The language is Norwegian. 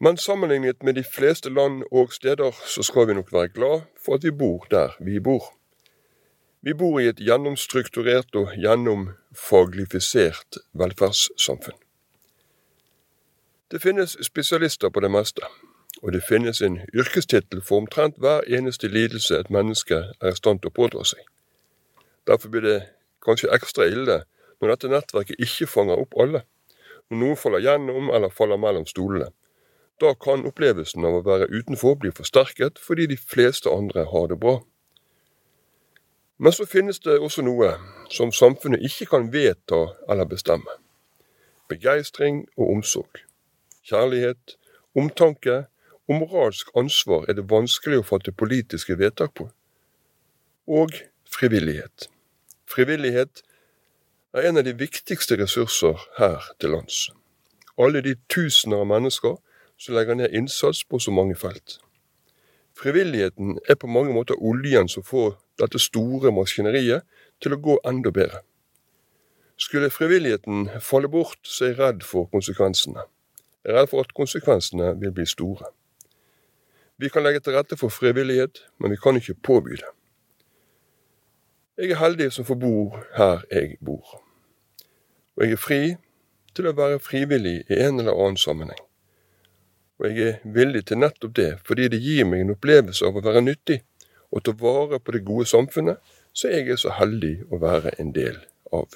Men sammenlignet med de fleste land og steder, så skal vi nok være glad for at vi bor der vi bor. Vi bor i et gjennomstrukturert og gjennomfaglifisert velferdssamfunn. Det finnes spesialister på det meste, og det finnes en yrkestittel for omtrent hver eneste lidelse et menneske er i stand til å pådra seg. Derfor blir det kanskje ekstra ille når dette nettverket ikke fanger opp alle, når noen faller gjennom eller faller mellom stolene. Da kan opplevelsen av å være utenfor bli forsterket fordi de fleste andre har det bra. Men så finnes det også noe som samfunnet ikke kan vedta eller bestemme. Begeistring og omsorg. Kjærlighet, omtanke og moralsk ansvar er det vanskelig å fatte politiske vedtak på. Og frivillighet. Frivillighet er en av de viktigste ressurser her til lands. Alle de tusener av mennesker som legger ned innsats på så mange felt. Frivilligheten er på mange måter oljen som får dette store maskineriet til å gå enda bedre. Skulle frivilligheten falle bort, så er jeg redd for konsekvensene. Jeg er redd for at konsekvensene vil bli store. Vi kan legge til rette for frivillighet, men vi kan ikke påby det. Jeg er heldig som får bo her jeg bor. Og jeg er fri til å være frivillig i en eller annen sammenheng. Og jeg er villig til nettopp det, fordi det gir meg en opplevelse av å være nyttig og ta vare på det gode samfunnet som jeg er så heldig å være en del av.